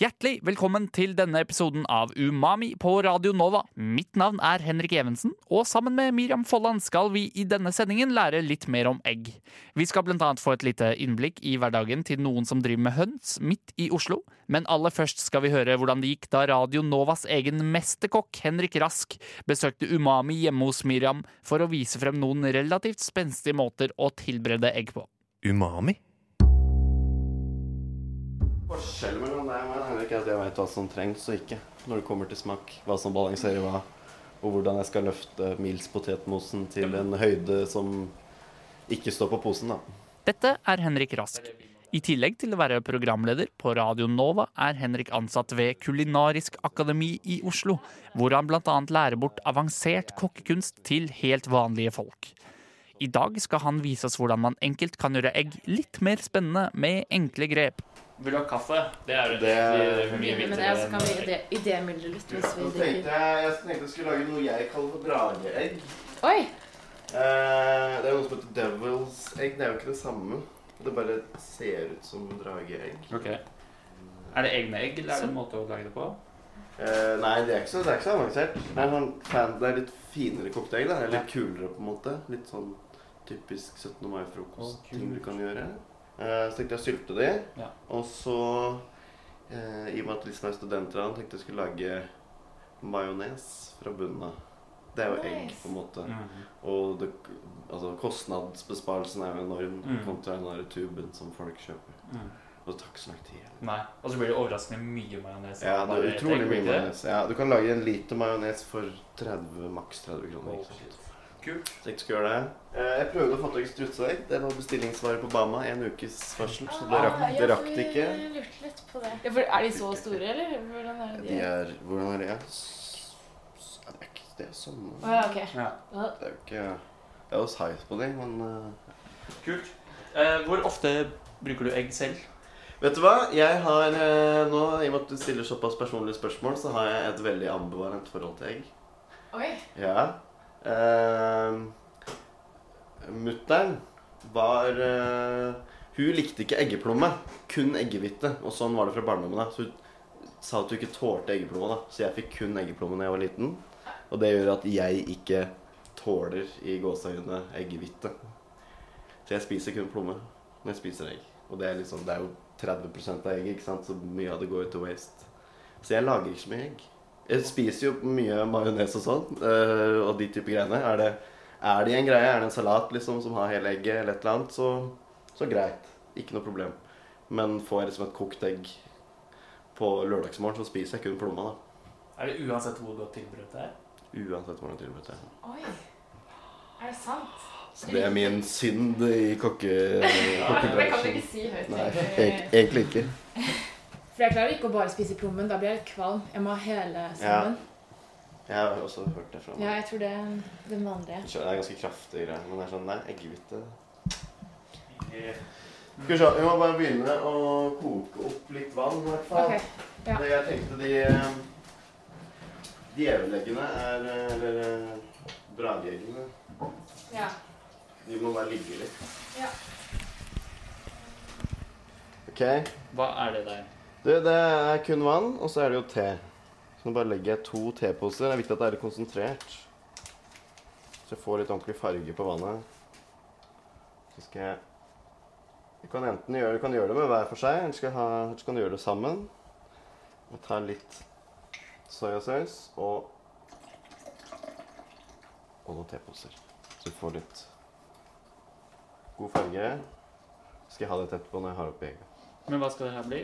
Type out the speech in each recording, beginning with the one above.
Hjertelig velkommen til denne episoden av Umami på Radio Nova. Mitt navn er Henrik Evensen, og sammen med Miriam Folland skal vi i denne sendingen lære litt mer om egg. Vi skal annet få et lite innblikk i hverdagen til noen som driver med høns midt i Oslo. Men aller først skal vi høre hvordan det gikk da Radio Novas egen mesterkokk Henrik Rask besøkte Umami hjemme hos Miriam for å vise frem noen relativt spenstige måter å tilberede egg på. Umami? Forskjellen mellom deg og meg Henrik, er at jeg veit hva som trengs og ikke. Når det kommer til smak. Hva som balanserer hva. Og hvordan jeg skal løfte Mils potetmosen til en høyde som ikke står på posen. da. Dette er Henrik Rask. I tillegg til å være programleder på Radio Nova er Henrik ansatt ved Kulinarisk akademi i Oslo, hvor han bl.a. lærer bort avansert kokkekunst til helt vanlige folk. I dag skal han vise oss hvordan man enkelt kan gjøre egg litt mer spennende med enkle grep. Vil du ha kaffe? Det er Det er- Men det, så kan vi ide- idémyldre litt hvis vi drikker. jeg, tenkte jeg skulle lage noe jeg kaller for drageegg. Oi! Eh, det er noe som heter devil's egg. Det er jo ikke det samme. Det bare ser ut som drageegg. Er det egne egg, eller er det en måte å lage det på? Eh, nei, det er ikke så, det er ikke så avansert. Det er, sånn fan, det er litt finere kokte egg. da. Det er Litt kulere, på en måte. Litt sånn typisk 17. mai-frokost-ting du kan gjøre. Eh, så tenkte jeg å sylte de. Ja. Og så, eh, i og med at liksom er studenter, han tenkte jeg skulle lage majones fra bunnen av. Det er jo egg, på en måte. Mm. Og det, altså, kostnadsbesparelsen er jo enorm Mm. kontra den der tuben som folk kjøper. Og det tar ikke så lang tid. Nei. Og så blir det overraskende mye majones. Ja, det er utrolig mye majones. Ja, du kan lage en liter majones for 30, maks 30 kroner. ikke sant? Kult. Så jeg ikke skal gjøre det. Eh, Jeg prøvde å få tak i strutseegg. Det var bestillingsvare på Bama. En ukes varsel, så det rakk, det rakk det ikke. Vi lurte litt på det. Ja, for er de så store, eller? Hvordan er De de? er Hvordan er det? S- s- Det er ikke det som sånn Å ja, okay. Ja. Ja. Det er jo ikke Jeg er jo size på dem, men uh... Kult. Eh, hvor ofte bruker du egg selv? Vet du hva? Jeg har eh, nå, I og med at du stiller såpass personlige spørsmål, så har jeg et veldig ambivalent forhold til egg. Oi. Ja. Uh, Mutter'n var eh, Hun likte ikke eggeplomme, kun eggehvite. Og sånn var det fra barndommen. Så hun sa at hun ikke tålte eggeplomme. da. Så jeg fikk kun eggeplomme da jeg var liten. Og det gjør at jeg ikke tåler i gåseøynene eggehvite. Så jeg spiser kun plomme når jeg spiser egg. Og det er, liksom, det er jo 30 av egg, ikke sant? så mye av det går til waste. Så jeg lager ikke så mye egg. Jeg spiser jo mye majones og sånn, øh, og de type greiene. Er det, er det en greie, er det en salat liksom som har hele egget, eller et eller annet, så, så greit. Ikke noe problem. Men får jeg liksom et kokt egg på lørdagsmorgen, så spiser jeg kun plomma, da. Er det uansett hvor godt tilberedt det er? Uansett hvordan jeg det det. Oi. Er det sant? Så det er min synd i kokke, Det kan du ikke si høyt. Nei, egentlig ikke. For jeg klarer ikke å bare spise plommen. Da blir jeg litt kvalm. Jeg må ha hele sammen. Jeg har også hørt det fra meg. Ja, jeg tror det er den vanlige. Det er ganske kraftig greier, men det er sånn, nei, eggehvite Skal vi se, vi må bare begynne å koke opp litt vann, i hvert fall. Okay. Ja. Det jeg tenkte de eh, Djeveleggene er eh, Eller eh, drageeggene. Ja. De må bare ligge litt. Ja. OK. Hva er det der? Du, det er kun vann, og så er det jo te. Så nå bare legger jeg to teposer. Det er viktig at det er litt konsentrert. Så jeg får litt ordentlig farge på vannet. Så skal jeg Du kan enten gjøre, kan gjøre det med hver for seg, eller så kan du gjøre det sammen. Jeg tar litt soyasaus og og noen teposer. Så du får litt god farge. Så skal jeg ha det etterpå når jeg har oppi egget. Men hva skal det her bli?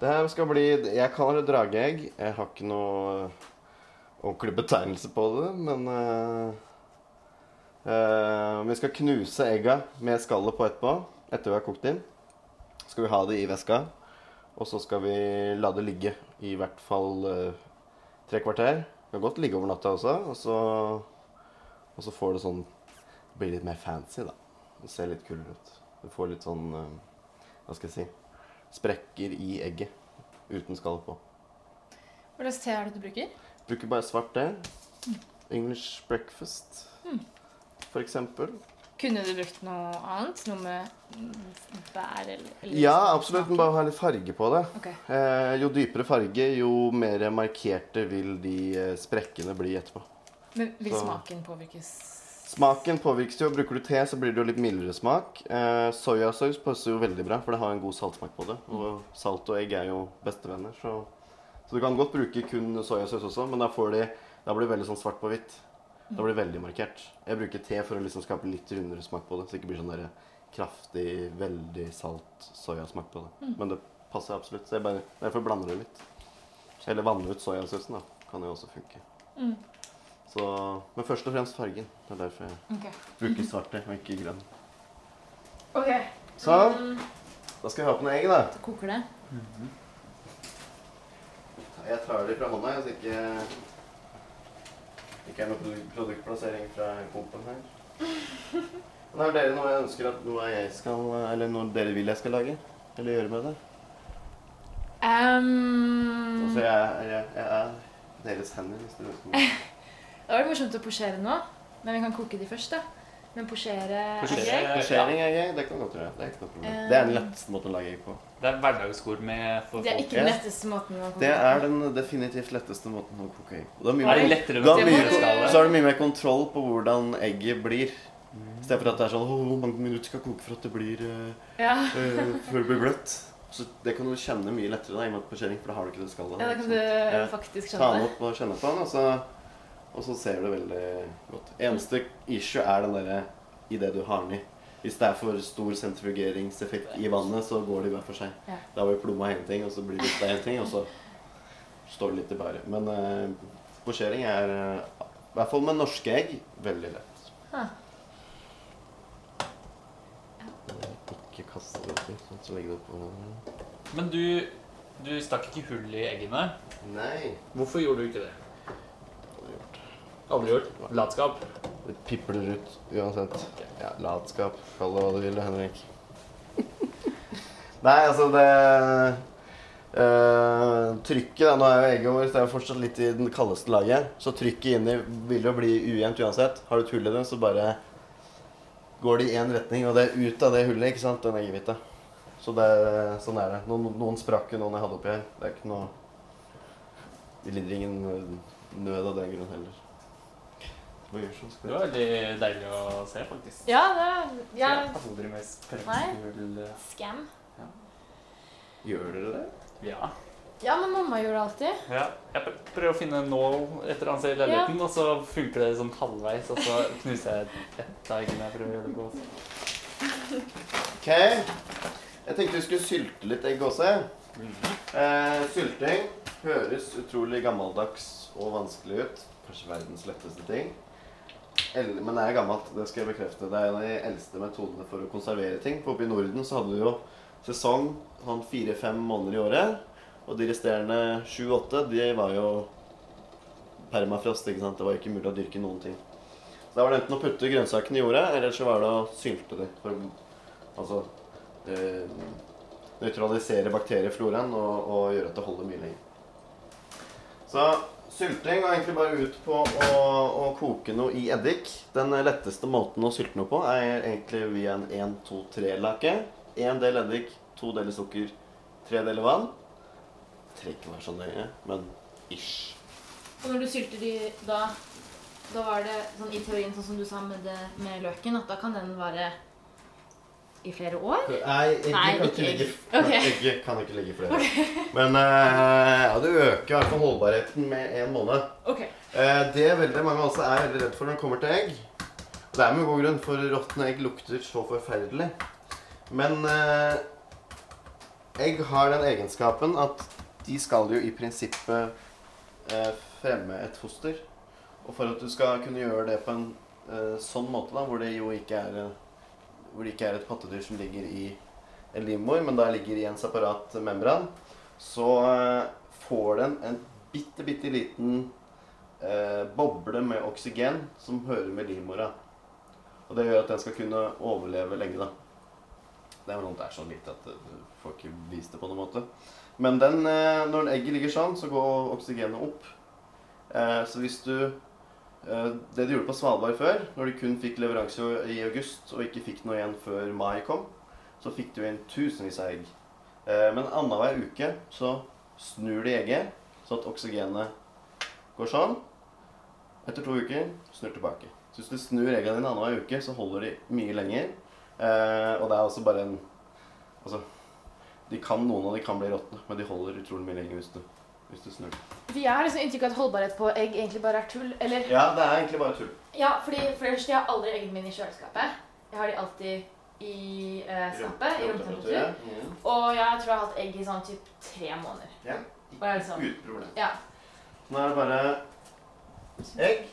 Det her skal bli Jeg kaller det drageegg. Jeg har ikke noe ordentlig betegnelse på det, men uh, uh, Vi skal knuse egga med skallet på etterpå, etter vi har kokt inn. Skal vi ha det i veska. og så skal vi la det ligge i hvert fall uh, tre kvarter. Kan godt ligge over natta også. Og så, og så får det sånn Det blir litt mer fancy, da. Det ser litt kulere ut. Du får litt sånn Hva skal jeg si Sprekker i egget uten skall på. Hva slags te er det du bruker? Bruker bare svart te. English breakfast, for eksempel. Kunne du brukt noe annet? Noe med mm, bær eller, eller Ja, absolutt. Men bare ha litt farge på det. Okay. Eh, jo dypere farge, jo mer markerte vil de eh, sprekkene bli etterpå. Men vil Så- smaken påvirkes? Smaken påvirkes jo. Bruker du te, så blir det jo litt mildere smak. Eh, soyasaus passer jo veldig bra, for det har en god saltsmak på det. Og salt og egg er jo bestevenner, så Så du kan godt bruke kun soyasaus også, men da, får de, da blir det veldig sånn svart på hvitt. Da blir det veldig markert. Jeg bruker te for å liksom skape litt rundere smak på det, så det ikke blir sånn der kraftig, veldig salt soyasmak på det. Men det passer absolutt. Så jeg bare, derfor blander det litt. Eller vanner ut soyasausen, da. Kan jo også funke. Mm. Så, men først og fremst fargen. Det er derfor jeg okay. bruker svart og ikke grønn. Ok. Sånn. Mm, Da skal vi ha på noe egg, da. så koker det. Jeg tar det fra hånda, så ikke ikke er noe produktplassering fra Coop-en her. Men har dere noe jeg ønsker at noe jeg skal Eller noe dere vil jeg skal lage? Eller gjøre med det? Um, Altså, jeg, jeg, jeg er deres hender, hvis dere ønsker noe. det var morsomt å posjere nå, men vi kan koke de først, da. Men posjere er gøy. er- Posjering er gøy. Det kan godt gjøre. Det er ikke noe problem. Det er den letteste måten å lage egg på. Det er hverdagsord med for Det er ikke den letteste måten å koke Det er den definitivt letteste måten å koke egg på. Det er mye Er det lettere Da med mye, så har du mye mer kontroll på hvordan egget blir. I stedet for at det er sånn hvor mange minutter skal koke for at det blir uh, Ja. uh, Før det blir bløtt. Så det kan du kjenne mye lettere da, i og med at posjering, for da har du ikke det skallet. ja, da kan du Ja. faktisk Ta den opp og kjenne på den, og så, og så ser du veldig godt. Eneste issue er den derre i det du har den i. Hvis det er for stor sentrifugeringseffekt i vannet, så går de hver for seg. Ja. Da blir plomma én ting, og så blir det én ting, og så står det litt i bare. Men eh, posjering er, eh, i hvert fall med norske egg, veldig lett. Ah. Ikke kaste det oppi, sånn, så legger det oppå Men du, du stakk ikke hull i eggene. Nei. Hvorfor gjorde du ikke det? Aldri gjort. Latskap. Det pipler ut uansett. Ja, latskap. Kall det hva du vil, Henrik. Nei, altså det eh, Trykket da, Nå er jo egget vårt det er jo fortsatt litt i den kaldeste laget. Så trykket inni vil jo bli ujevnt uansett. Har du et hull i det, så bare går det i én retning. Og det er ut av det hullet, ikke sant, den eggehvita. Så det, sånn er det. Noen, noen sprakk jo noen jeg hadde oppi her. Det er ikke noe Vi lider ingen nød av den grunn heller. Det var veldig deilig å se, faktisk. Ja, det er ja, Jeg har aldri med sprekkhull Scam. Gjør dere det? Ja. Ja, men mamma gjør det alltid. ja. Jeg pr- prøver å finne nål et eller annet sted i leiligheten, og så funker det sånn halvveis, og så knuser jeg et av eggene jeg prøver å gjøre det på. Ok. Jeg tenkte vi skulle sylte litt egg også. Mm. Eh, sylting høres utrolig gammeldags og vanskelig ut. Kanskje verdens letteste ting. Men det er gammelt, det skal jeg bekrefte. Det er en av de eldste metodene for å konservere ting. For oppe i Norden så hadde du jo sesong sånn fire-fem måneder i året. Og de resterende sju-åtte, de var jo permafrost, ikke sant. Det var ikke mulig å dyrke noen ting. Så da var det enten å putte grønnsakene i jorda, eller så var det å sylte dem. For å altså eh, nøytralisere bakteriefloraen og, og gjøre at det holder mye lenger. Så sylting går egentlig bare ut på å, å koke noe i eddik. Den letteste måten å sylte noe på er egentlig via en 1-2-3-lake. Én del eddik, to deler sukker, tre deler vann. Trenger ikke være så nøye, men ish. Og når du sylter de da Da var det sånn i teorien, sånn som du sa med, det, med løken, at da kan den vare i flere år? Nei, egget Nei, kan ikke ikke okay. egg. Egget kan ikke ligge flere. Men uh, ja, det øker i hvert fall holdbarheten med en måned. Ok. Uh, det veldig mange også er veldig redd for når det kommer til egg. Det er med god grunn, for råtne egg lukter så forferdelig. Men uh, egg har den egenskapen at de skal jo i prinsippet fremme et foster. Og for at du skal kunne gjøre det på en sånn måte, da, hvor det jo ikke er hvor det ikke er et pattedyr som ligger i en livmor, men da ligger i en separat membran, så eh, får den en bitte, bitte liten eh, boble med oksygen som hører med livmora. Og det gjør at den skal kunne overleve lenge, da. Det er vel det er så lite at du får ikke vist det på noen måte. Men den, eh, når egget ligger sånn, så går oksygenet opp. Eh, så hvis du eh, Det de gjorde på Svalbard før, når de kun fikk leveranse i august og ikke fikk noe igjen før mai kom, så fikk de inn tusenvis av egg. Eh, men annenhver uke så snur de egget, så at oksygenet går sånn. Etter to uker snur tilbake. Så hvis du snur eggene dine annenhver uke, så holder de mye lenger. Eh, og det er også bare en Altså, de kan, noen av de kan bli råtne, men de holder utrolig mye lenger hvis du, hvis du snur. Vi har liksom inntrykk av at holdbarhet på egg egentlig bare er tull. Eller Ja, det er egentlig bare tull. Ja, fordi for det første, jeg har aldri eggene mine i kjøleskapet. Jeg har de alltid i eh, skapet, i romtemperatur. Mm. Og jeg tror jeg har hatt egg i sånn typ tre måneder. Ja. Liksom, Uten problem. ja. Nå er det bare egg.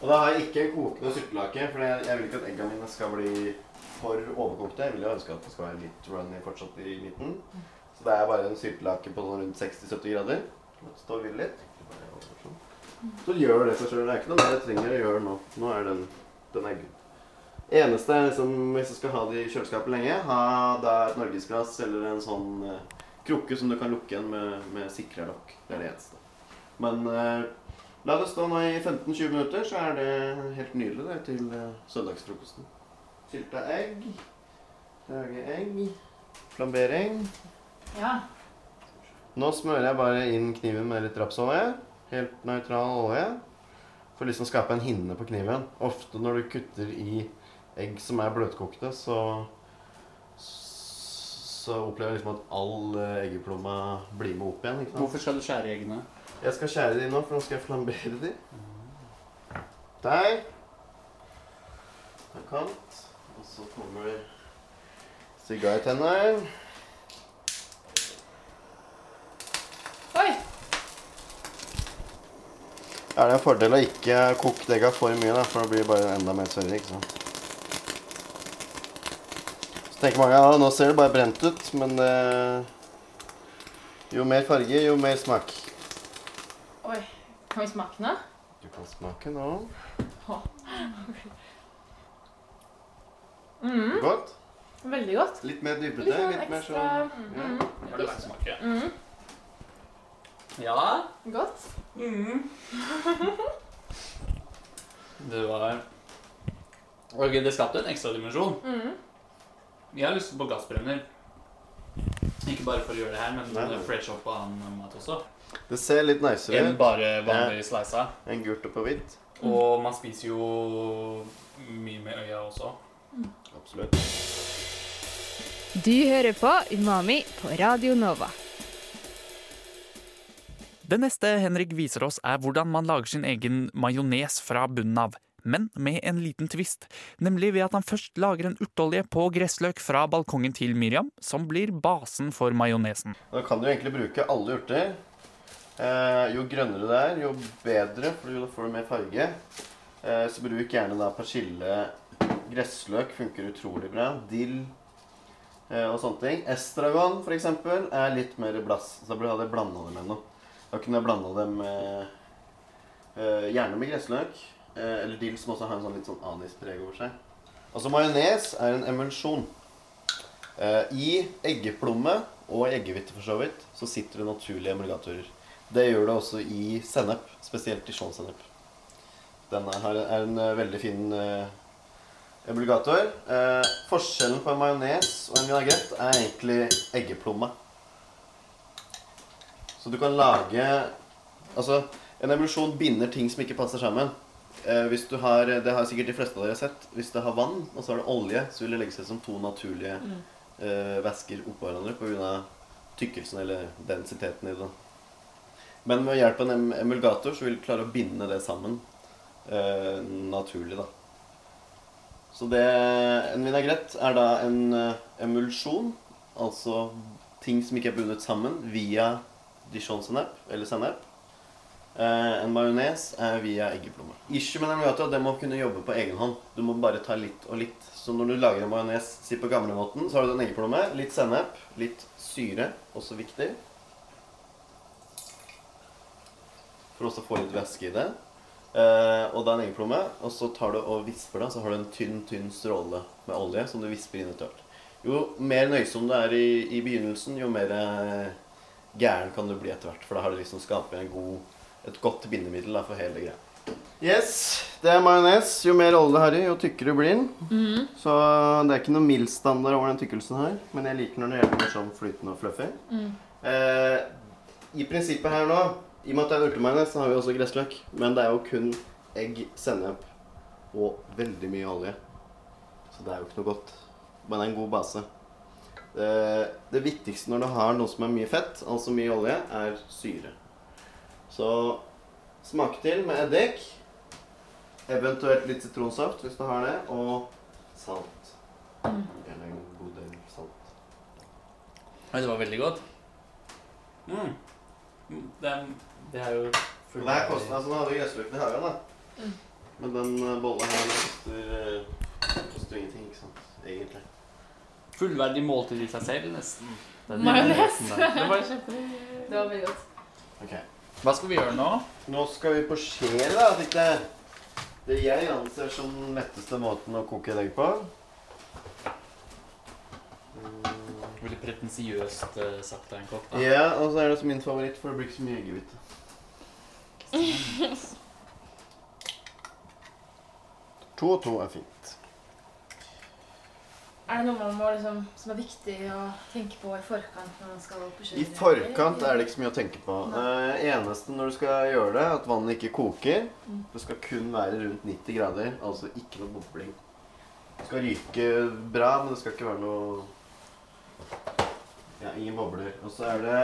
Og da har jeg ikke kokende syltelake, for jeg jeg vil ikke at eggene mine skal bli for overkokte. Jeg vil jo ønske at det skal være litt runny fortsatt i midten. Så det er bare en syltelake på sånn rundt 60-70 grader. Stå og litt. Så gjør det seg sjøl. Det er ikke noe mer jeg trenger å gjøre nå. Nå er den, den eggen. Eneste er liksom, hvis du skal ha det i kjøleskapet lenge, ha da et norgesglass eller en sånn eh, krukke som du kan lukke igjen med, med sikra lokk. Det er det eneste. Men eh, la det stå nå i 15-20 minutter, så er det helt nydelig det til eh, søndagsfrokosten. Sylta egg, lage egg, flambering. Ja. Nå smører jeg bare inn kniven med litt rapsolje. Helt nøytral olje. For liksom å skape en hinne på kniven. Ofte når du kutter i egg som er bløtkokte, så så opplever jeg liksom at all eh, eggeplomma blir med opp igjen. ikke sant? Hvorfor skal du skjære eggene? Jeg skal skjære de nå, for nå skal jeg flambere de. Der. Ta kant. Og så kommer sigartenner. Oi! Er det en fordel å ikke koke degga for mye, da, for da blir det bare enda mer sørre. ikke sant? Så tenker mange ja, nå ser det bare brent ut, men eh, jo mer farge, jo mer smak. Oi. Kan vi smake nå? Du kan smake nå. Mm, Godt. veldig godt. Litt mer Litt dypete. sånn Litt mer sånn ja. mm, Har du å smake? mm, Ja. Godt. Det var Ok, det skapte en ekstra dimensjon. Mm. Jeg har lyst på gassbrenner. Ikke bare for å gjøre det her, men Nei, fresh opp på annen mat også. Det ser litt nicere Enn ut bare vanlig sleisa. En gult og på hvitt. Og man spiser jo mye med øya også. Absolutt. Du hører på Umami på Radio Nova. Det neste Henrik viser oss, er hvordan man lager sin egen majones fra bunnen av. Men med en liten tvist, nemlig ved at han først lager en urteolje på gressløk fra balkongen til Miriam, som blir basen for majonesen. Da kan du egentlig bruke alle urter. Eh, jo grønnere det er, jo bedre, for da får du mer farge. Eh, så bruk gjerne da persille. Gressløk funker utrolig bra. Dill eh, og sånne ting. Estragon eksempel, er litt mer blass, så da burde jeg blanda det med noe. Da kunne jeg blanda det med eh, Gjerne med gressløk. Uh, eller dill som også har en sånn litt sånn anispreg over seg. Altså Majones er en emulsjon. Uh, I eggeplomme og eggehvite for så vidt så sitter det naturlige emulgatorer. Det gjør det også i sennep, spesielt dijon-sennep. Denne her er en veldig fin emulgator. Forskjellen på en majones og en vinagrett er egentlig eggeplomme. Så du kan lage Altså, en emulsjon binder ting som ikke passer sammen. Eh, hvis du har, Det har sikkert de fleste av dere sett. Hvis det har vann, og så har det olje, så vil det legge seg som to naturlige eh, væsker oppå hverandre pga. tykkelsen eller densiteten i det. Men med hjelp av en emulgator så vil du klare å binde det sammen eh, naturlig, da. Så det, en vinagrett er da en eh, emulsjon, altså ting som ikke er bundet sammen via dijon-sennep eller sennep. Eh, en majones er via eggeplomme. Issue med den er at det må kunne jobbe på egen hånd. Du må bare ta litt og litt. Så når du lager en majones si på gamlemåten, så har du en eggeplomme, litt sennep, litt syre, også viktig. for også å få litt væske i det. Eh, og da en eggeplomme, og så tar du og visper det, så har du en tynn, tynn stråle med olje som du visper inn etter hvert. Jo mer nøysom du er i, i begynnelsen, jo mer eh, gæren kan du bli etter hvert. For da har du liksom skapet en god, et godt bindemiddel da, for hele greia. Yes, det er majones. Jo mer olje det har i, jo tykkere blir den. Så det er ikke noe mild standard over den tykkelsen her. Men jeg liker når det gjelder mer sånn flytende og fluffy. Eh, I prinsippet her nå, i og med at det er urtemajones, så har vi også gressløk. Men det er jo kun egg, sennep og veldig mye olje. Så det er jo ikke noe godt. Men det er en god base. Det, det viktigste når du har noe som er mye fett, altså mye olje, er syre. Så smak til med eddik. Eventuelt litt sitronsaft hvis du har det, og salt. Gjerne en god del salt. Oi, det var veldig godt. Mm. Mm, Det, det er jo fullt Det er kostnad altså, hadde vi gressløken i hagen, da. Men den eh, bolla her koster, eh, koster ingenting, ikke sant? Egentlig. Fullverdig måltid i seg selv, nesten. Majones. Det var kjempe... Det var veldig godt. Ok. Hva skal vi gjøre nå? Nå skal vi på skje, da. Fikk det det jeg anser som den letteste måten å koke et egg på. Veldig pretensiøst uh, sagt av en kokk. da. Ja, og så er det også min favoritt, for det blir ikke så mye eggehvite. To og to er fint. Er det noe man må, liksom, som er viktig å tenke på i forkant når man skal på I forkant er det ikke så mye å tenke på. Eh, eneste når du skal gjøre det, er at vannet ikke koker. Mm. Det skal kun være rundt 90 grader, altså ikke noe bobling. Det skal ryke bra, men det skal ikke være noe Ja, ingen bobler. Og så er det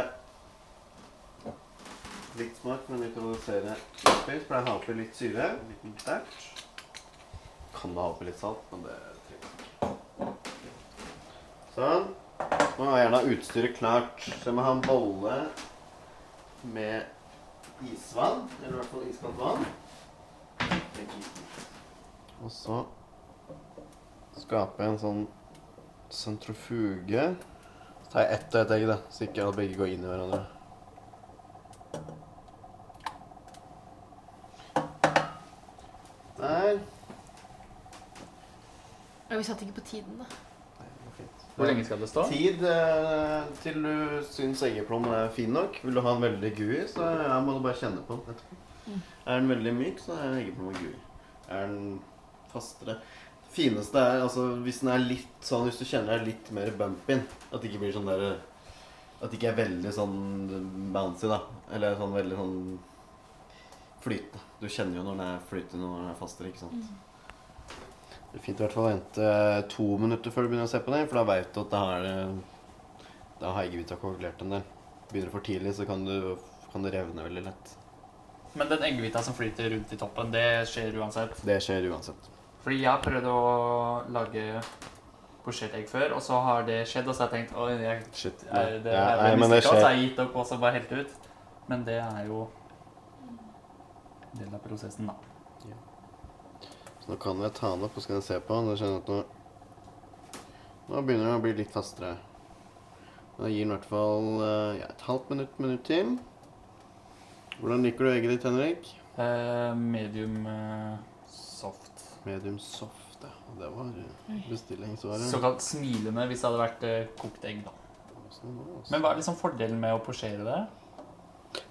litt smart, men nøytralisere oppi. For jeg har oppi litt syre. En liten stæsj. Kan ha oppi litt salt, men det. Sånn. Nå har jeg gjerne utstyret klart. Så jeg må ha en bolle med isvann. Eller i hvert fall iskaldt vann. Og så skaper jeg en sånn sentrifuge. Så tar jeg ett og ett egg, da, så ikke alle begge går inn i hverandre. Der. Ja, vi satt ikke på tiden, da. Nei, det var fint. Hvor lenge skal det stå? Tid eh, til du syns eggeplommen er fin nok. Vil du ha den veldig gooey, så ja, må du bare kjenne på den etterpå. Er den veldig myk, så er eggeplommen gooey. Er den fastere fineste er altså hvis den er litt sånn Hvis du kjenner deg litt mer bumpy. At det ikke blir sånn der At det ikke er veldig sånn bouncy, da. Eller sånn veldig sånn flytende. Du kjenner jo når den er flytende og når den er fastere, ikke sant. Det er fint i hvert fall å vente to minutter før du begynner å se på det, for da veit du at da det Da har eggehvita koagulert en del. Begynner du for tidlig, så kan, du, kan det revne veldig lett. Men den eggehvita som flyter rundt i toppen, det skjer uansett. Det skjer uansett. Fordi jeg har prøvd å lage posjert egg før, og så har det skjedd, og så har jeg tenkt Oi, jeg, Shit. er, det Ja, er nei, men det mislykka, så har jeg gitt opp og så bare helt ut. Men det er jo del av prosessen, da. Så nå kan jeg ta den opp og skal jeg se på den. Da kjenner jeg at nå Nå begynner den å bli litt fastere. Da gir den i hvert fall eh, ja, et halvt minutt, minutt til. Hvordan liker du egget ditt, Henrik? Eh, medium eh, soft. Medium soft, ja. Det var bestillingsvaret. Såkalt smilende hvis det hadde vært eh, kokt egg, da. Altså. Men hva er liksom fordelen med å posjere det?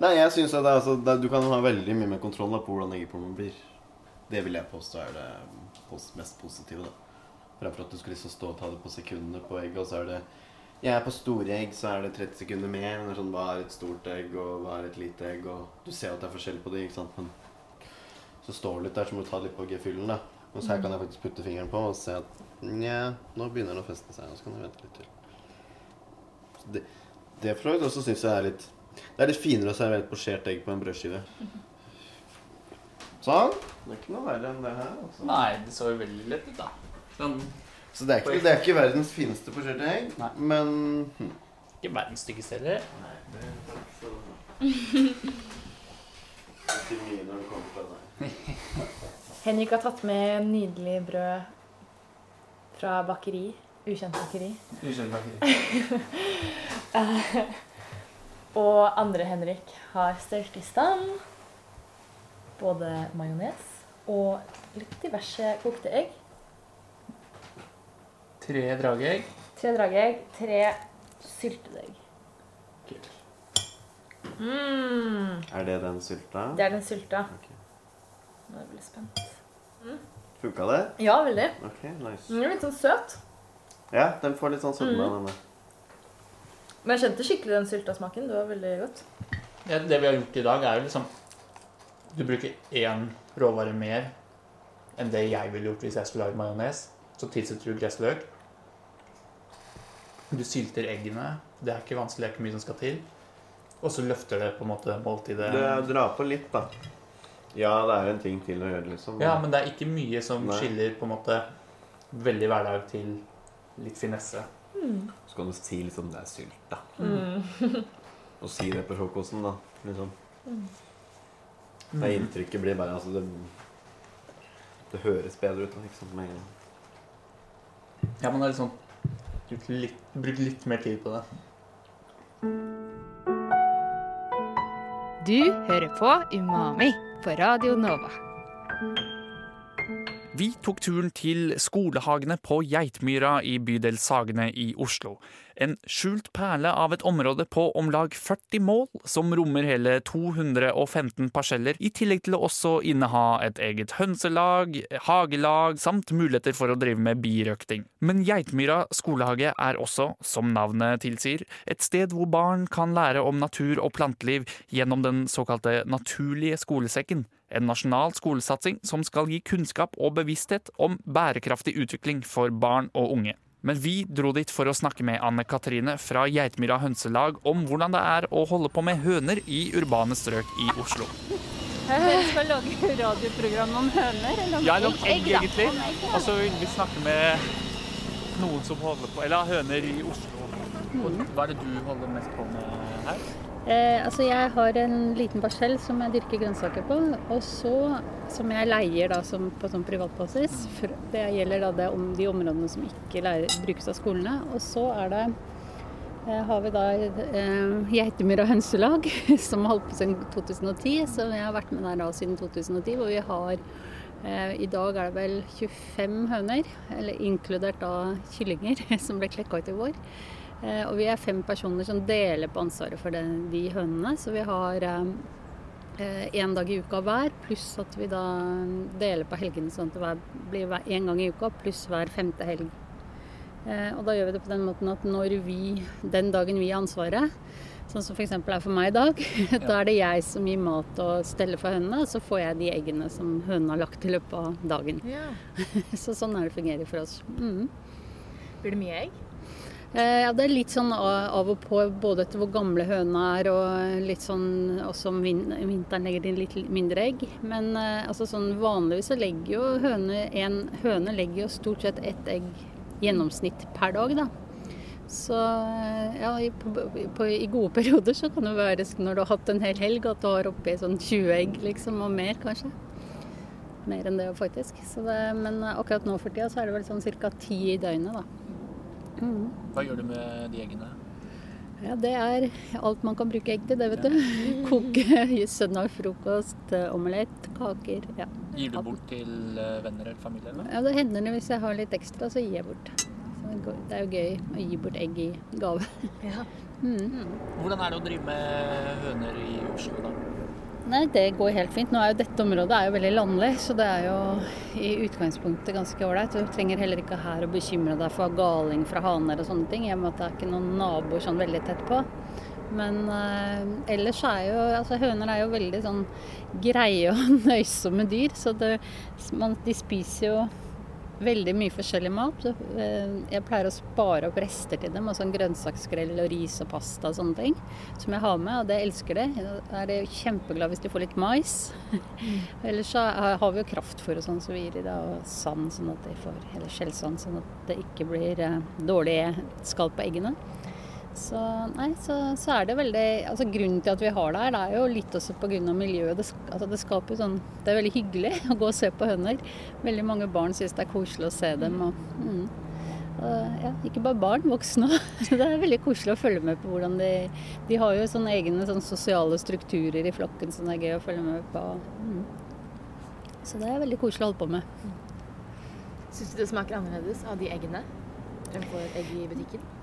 Nei, jeg synes at det, er altså, det, du kan ha veldig mye mer kontroll da, på hvordan eggeplommen blir. Det vil jeg påstå er det mest positive. da. Fremfor at du skulle liksom stå og ta det på sekundene på egg, og så er det Jeg er på store egg, så er det 30 sekunder mer. Men det er sånn, hva er et stort egg, og hva er et lite egg? Og du ser at det er forskjell på de, ikke sant? Men så står det litt der, så må du ta litt på gefyllen, da. Mens her kan jeg faktisk putte fingeren på og se at nja, nå begynner det å feste seg. Og så kan jeg vente litt til. Så det, det for så også syns jeg er litt det er litt finere å servere et posjert egg på en brødskive. Sånn. Det er ikke noe verre enn det her. Altså. Nei, det så jo veldig lett ut, da. Sånn, Så det er, ikke, det er ikke verdens fineste forskjellige egg, Nei. men hm. ikke verdens styggeste heller. Nei, det er takk for. Ikke mye når det kommer fra deg. Henrik har tatt med nydelig brød fra bakeri. Ukjent bakeri. Unnskyld, Og andre Henrik har stelt i stand både majones og litt diverse kokte egg. Tre drageegg. Tre drageegg, tre syltede egg. Mm, Er det den sylta? det er den sylta. Okay. Nå er jeg veldig spent. Funka det? Ja, veldig. Ok, nice. Den er litt sånn søt. Ja, den får litt sånn sødme, Mhm. denne. Men jeg kjente skikkelig den syltasmaken. Det var veldig godt. Ja, det vi har gjort i dag, er jo liksom Du bruker én råvare mer enn det jeg ville gjort hvis jeg skulle lage majones. Så tilsetter du gressløk. Du sylter eggene. Det er ikke vanskelig, det er ikke mye som skal til. Og så løfter det på en måte måltidet. Det drar på litt, da. Ja, det er en ting til å gjøre, liksom. Ja, men det er ikke mye som Nei. skiller på en måte veldig hverdag til litt finesse. Så kan du si liksom det er sylt, da. Mm. Og si det på frokosten, da. Liksom. Mm. Det inntrykket blir bare altså det, det høres bedre ut da, ikke sant, med en gang. Ja, man har liksom brukt litt, brukt litt mer tid på det. Du hører på Umami på Radio Nova. Vi tok turen til skolehagene på Geitmyra i bydel Sagene i Oslo. En skjult perle av et område på om lag 40 mål, som rommer hele 215 parseller, i tillegg til å også inneha et eget hønselag, hagelag, samt muligheter for å drive med birøkting. Men Geitmyra skolehage er også, som navnet tilsier, et sted hvor barn kan lære om natur og planteliv gjennom den såkalte naturlige skolesekken. En nasjonal skolesatsing som skal gi kunnskap og bevissthet om bærekraftig utvikling for barn og unge. Men vi dro dit for å snakke med Anne Katrine fra Geitmyra hønselag om hvordan det er å holde på med høner i urbane strøk i Oslo. Vi skal lage radioprogram om høner? Eller om Ja, eller om egg, egentlig. Og så vil vi snakke med noen som holder på Eller høner i Oslo. Hva er det du holder mest på med her? Eh, altså jeg har en liten parsell som jeg dyrker grønnsaker på, og så som jeg leier da som, på sånn privatbasis. Det gjelder da det om de områdene som ikke lærer, brukes av skolene. Og så er det eh, har vi da eh, Geitemyra hønselag, som har holdt på siden 2010. Så jeg har vært med der da siden 2010, hvor vi har eh, I dag er det vel 25 høner, eller inkludert da kyllinger, som ble klekka ut i vår. Eh, og vi er fem personer som deler på ansvaret for de hønene. Så vi har én dag i uka hver, pluss at vi da deler på helgene sånn at det blir én gang i uka pluss hver femte helg. Eh, og da gjør vi det på den måten at når vi, den dagen vi har ansvaret, sånn som f.eks. er for meg i dag, da er det jeg som gir mat og steller for hønene, og så får jeg de eggene som hønene har lagt i løpet av dagen. Ja. Så sånn er det fungerer for oss. Mm. Blir det mye egg? Eh, Ja, det er litt sånn av og på, både etter hvor gamle høna er, og litt sånn også om vinteren legger de litt mindre egg. Men eh, altså sånn vanligvis så legger jo høne En høne legger jo stort sett ett egg gjennomsnitt per dag, da. Så eh, ja, i, på, på, i gode perioder så kan det være når du har hatt en hel helg at du har oppi sånn 20 egg, liksom, og mer kanskje. Mer enn det faktisk. Det, men akkurat nå for tida så er det vel sånn ca. ti i døgnet, da. Mm. Hva gjør du med de eggene? Ja, det er alt man kan bruke egg til, det, vet du. Koke søndag frokost, omelett, kaker. Ja. Gir du bort til eh, venner eller familie? Eller? ja, det hender det hvis jeg har litt ekstra, så gir jeg bort. Så det det er jo gøy å gi bort egg i gave. Ja. Mm. Hvordan er det å drive med høner i Oslo, da? Nei, det går helt fint. Nå er jo dette området er jo veldig landlig, så det er jo i utgangspunktet ganske ålreit. Du trenger heller ikke her å bekymre deg for galing fra haner og sånne ting, i og med at det er ikke noen naboer sånn veldig tett på. Men eh, ellers er jo altså høner er jo veldig sånn greie og nøysomme dyr, så det, man, de spiser jo veldig mye forskjellig mat. Eh, Jeg pleier å spare opp rester til dem, sånn grønnsaksskrell og ris og pasta og sånne ting, som jeg har med, og det elsker de. Da er de kjempeglade hvis de får litt mais. Ellers så har vi jo kraftfôr og sånn, så vi gir de det, og sand, sånn at de får, eller skjellsand, sånn at det ikke blir eh, dårlig skall på eggene. Så, nei, så, så er det veldig altså Grunnen til at vi har det her, det er jo litt også pga. miljøet. Det, altså det skaper sånn Det er veldig hyggelig å gå og se på høner. Veldig mange barn syns det er koselig å se dem. Og, mm. Og, ja, ikke bare barn, voksne òg. Det er veldig koselig å følge med på hvordan de De har jo sånne egne sånne sosiale strukturer i flokken som det er gøy å følge med på. Mm. Så det er veldig koselig å holde på med. Syns du det smaker annerledes av de eggene enn på egg i butikken?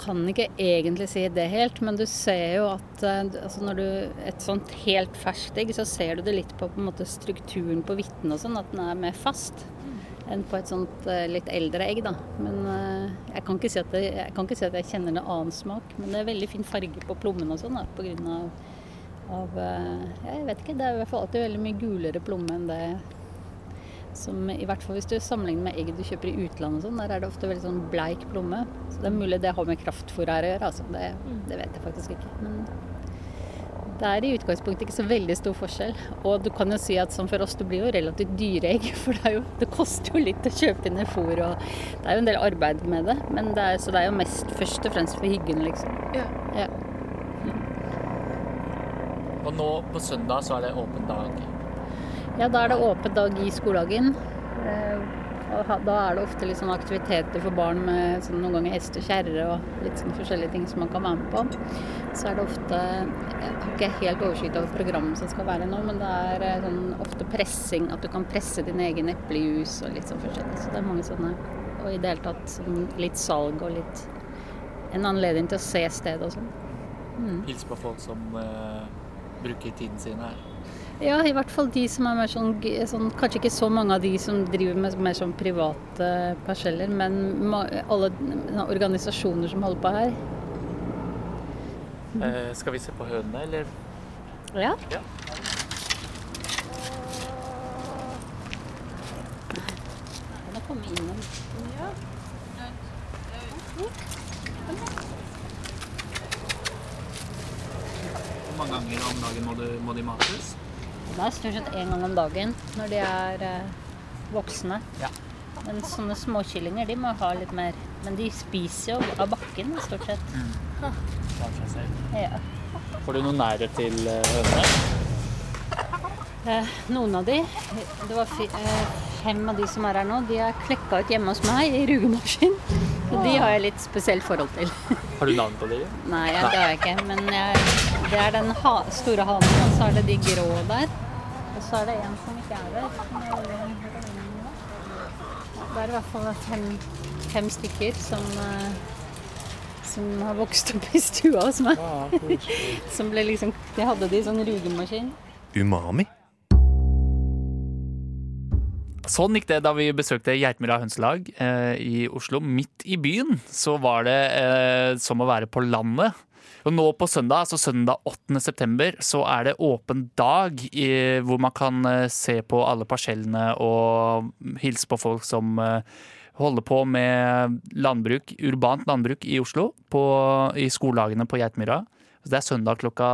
Kan ikke egentlig si det helt, men du ser jo at eh, altså når du Et sånt helt ferskt egg, så ser du det litt på, på måte, strukturen på hvitten og sånn, at den er mer fast enn på et sånt eh, litt eldre egg, da. Men eh, jeg kan ikke si at, det, jeg, kan ikke si at jeg kjenner en annen smak, men det er veldig fin farge på plommen og sånn, da, grunn av, av Jeg vet ikke, det er i hvert fall alltid veldig mye gulere plomme enn det som i hvert fall hvis du sammenligner med egg du kjøper i utlandet, sånn, der er det ofte veldig sånn bleik plomme. Så det er mulig det har med kraftfôr her å gjøre. Altså. Det, det, vet jeg faktisk ikke. Men det er i utgangspunktet ikke så veldig stor forskjell. Og du kan jo si at som for oss, det blir jo relativt dyre egg. For det, jo, det koster jo litt å kjøpe inn i fôr, og det er jo en del arbeid med det. Men det er, så det er jo mest først og fremst for hyggen, liksom. Ja. Ja. Og nå på søndag så er det åpen dag. Ja, da er det åpen dag i skoledagen. Eh, Og da er det ofte litt sånn aktiviteter for barn med sånn, noen ganger hest og kjerre og litt sånn forskjellige ting som man kan være med på. Så er det ofte Jeg har ikke helt oversikt over programmet som skal være nå, men det er eh, sånn ofte pressing. At du kan presse din egen eplejus og litt sånn forskjellig. Så det er mange sånne. Og i det hele tatt sånn, litt salg og litt En anledning til å se stedet og sånn. Hils på folk som uh, bruker tiden sin her. Ja, i hvert fall de som er mer sånn, sånn Kanskje ikke så mange av de som driver med mer sånn private parseller, men ma alle organisasjoner som holder på her. Eh, skal vi se på hønene, eller? Ja. Ja. Innom? Hvor mange ganger om dagen må, du, må de mates? Er stort sett én gang om dagen når de er eh, voksne. Ja. Men sånne småkyllinger de må ha litt mer. Men de spiser jo av bakken stort sett. Mm. Ja. Får du noe nærhet til eh, hønene? Eh, noen av de, det var eh, fem av de som er her nå, de er klekka ut hjemme hos meg i rugemaskin. Så de har jeg litt spesielt forhold til. Har du navn på de? Nei, det har jeg ikke. Men jeg, det er den ha, store hanen, og så er det de grå der. Så er det en som ikke er der. er- Det er i hvert fall fem, fem stykker som, eh, som har vokst opp i stua hos meg. Som ble liksom De hadde de i sånn rugemaskin. Umami. Sånn gikk det da vi besøkte Geitmyra hønselag eh, i Oslo. Midt i byen så var det eh, som å være på landet. Og nå på søndag, altså søndag 8. september, så er det åpen dag i, hvor man kan eh, se på alle parsellene og hilse på folk som eh, holder på med landbruk, urbant landbruk i Oslo, på, i skolehagene på Geitmyra. Så Det er søndag klokka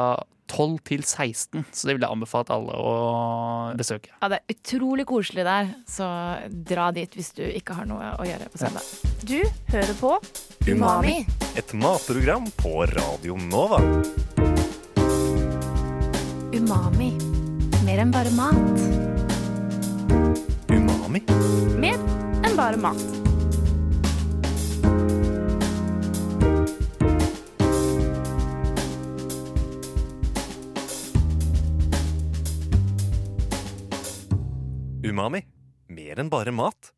12 til 16, så det vil jeg anbefale alle å besøke. Ja, det er utrolig koselig der, så dra dit hvis du ikke har noe å gjøre på søndag. Du hører på Umami. Et matprogram på Radio Nova. Umami. Mer enn bare mat. Umami. Mer enn bare mat. Umami. Mer enn bare mat.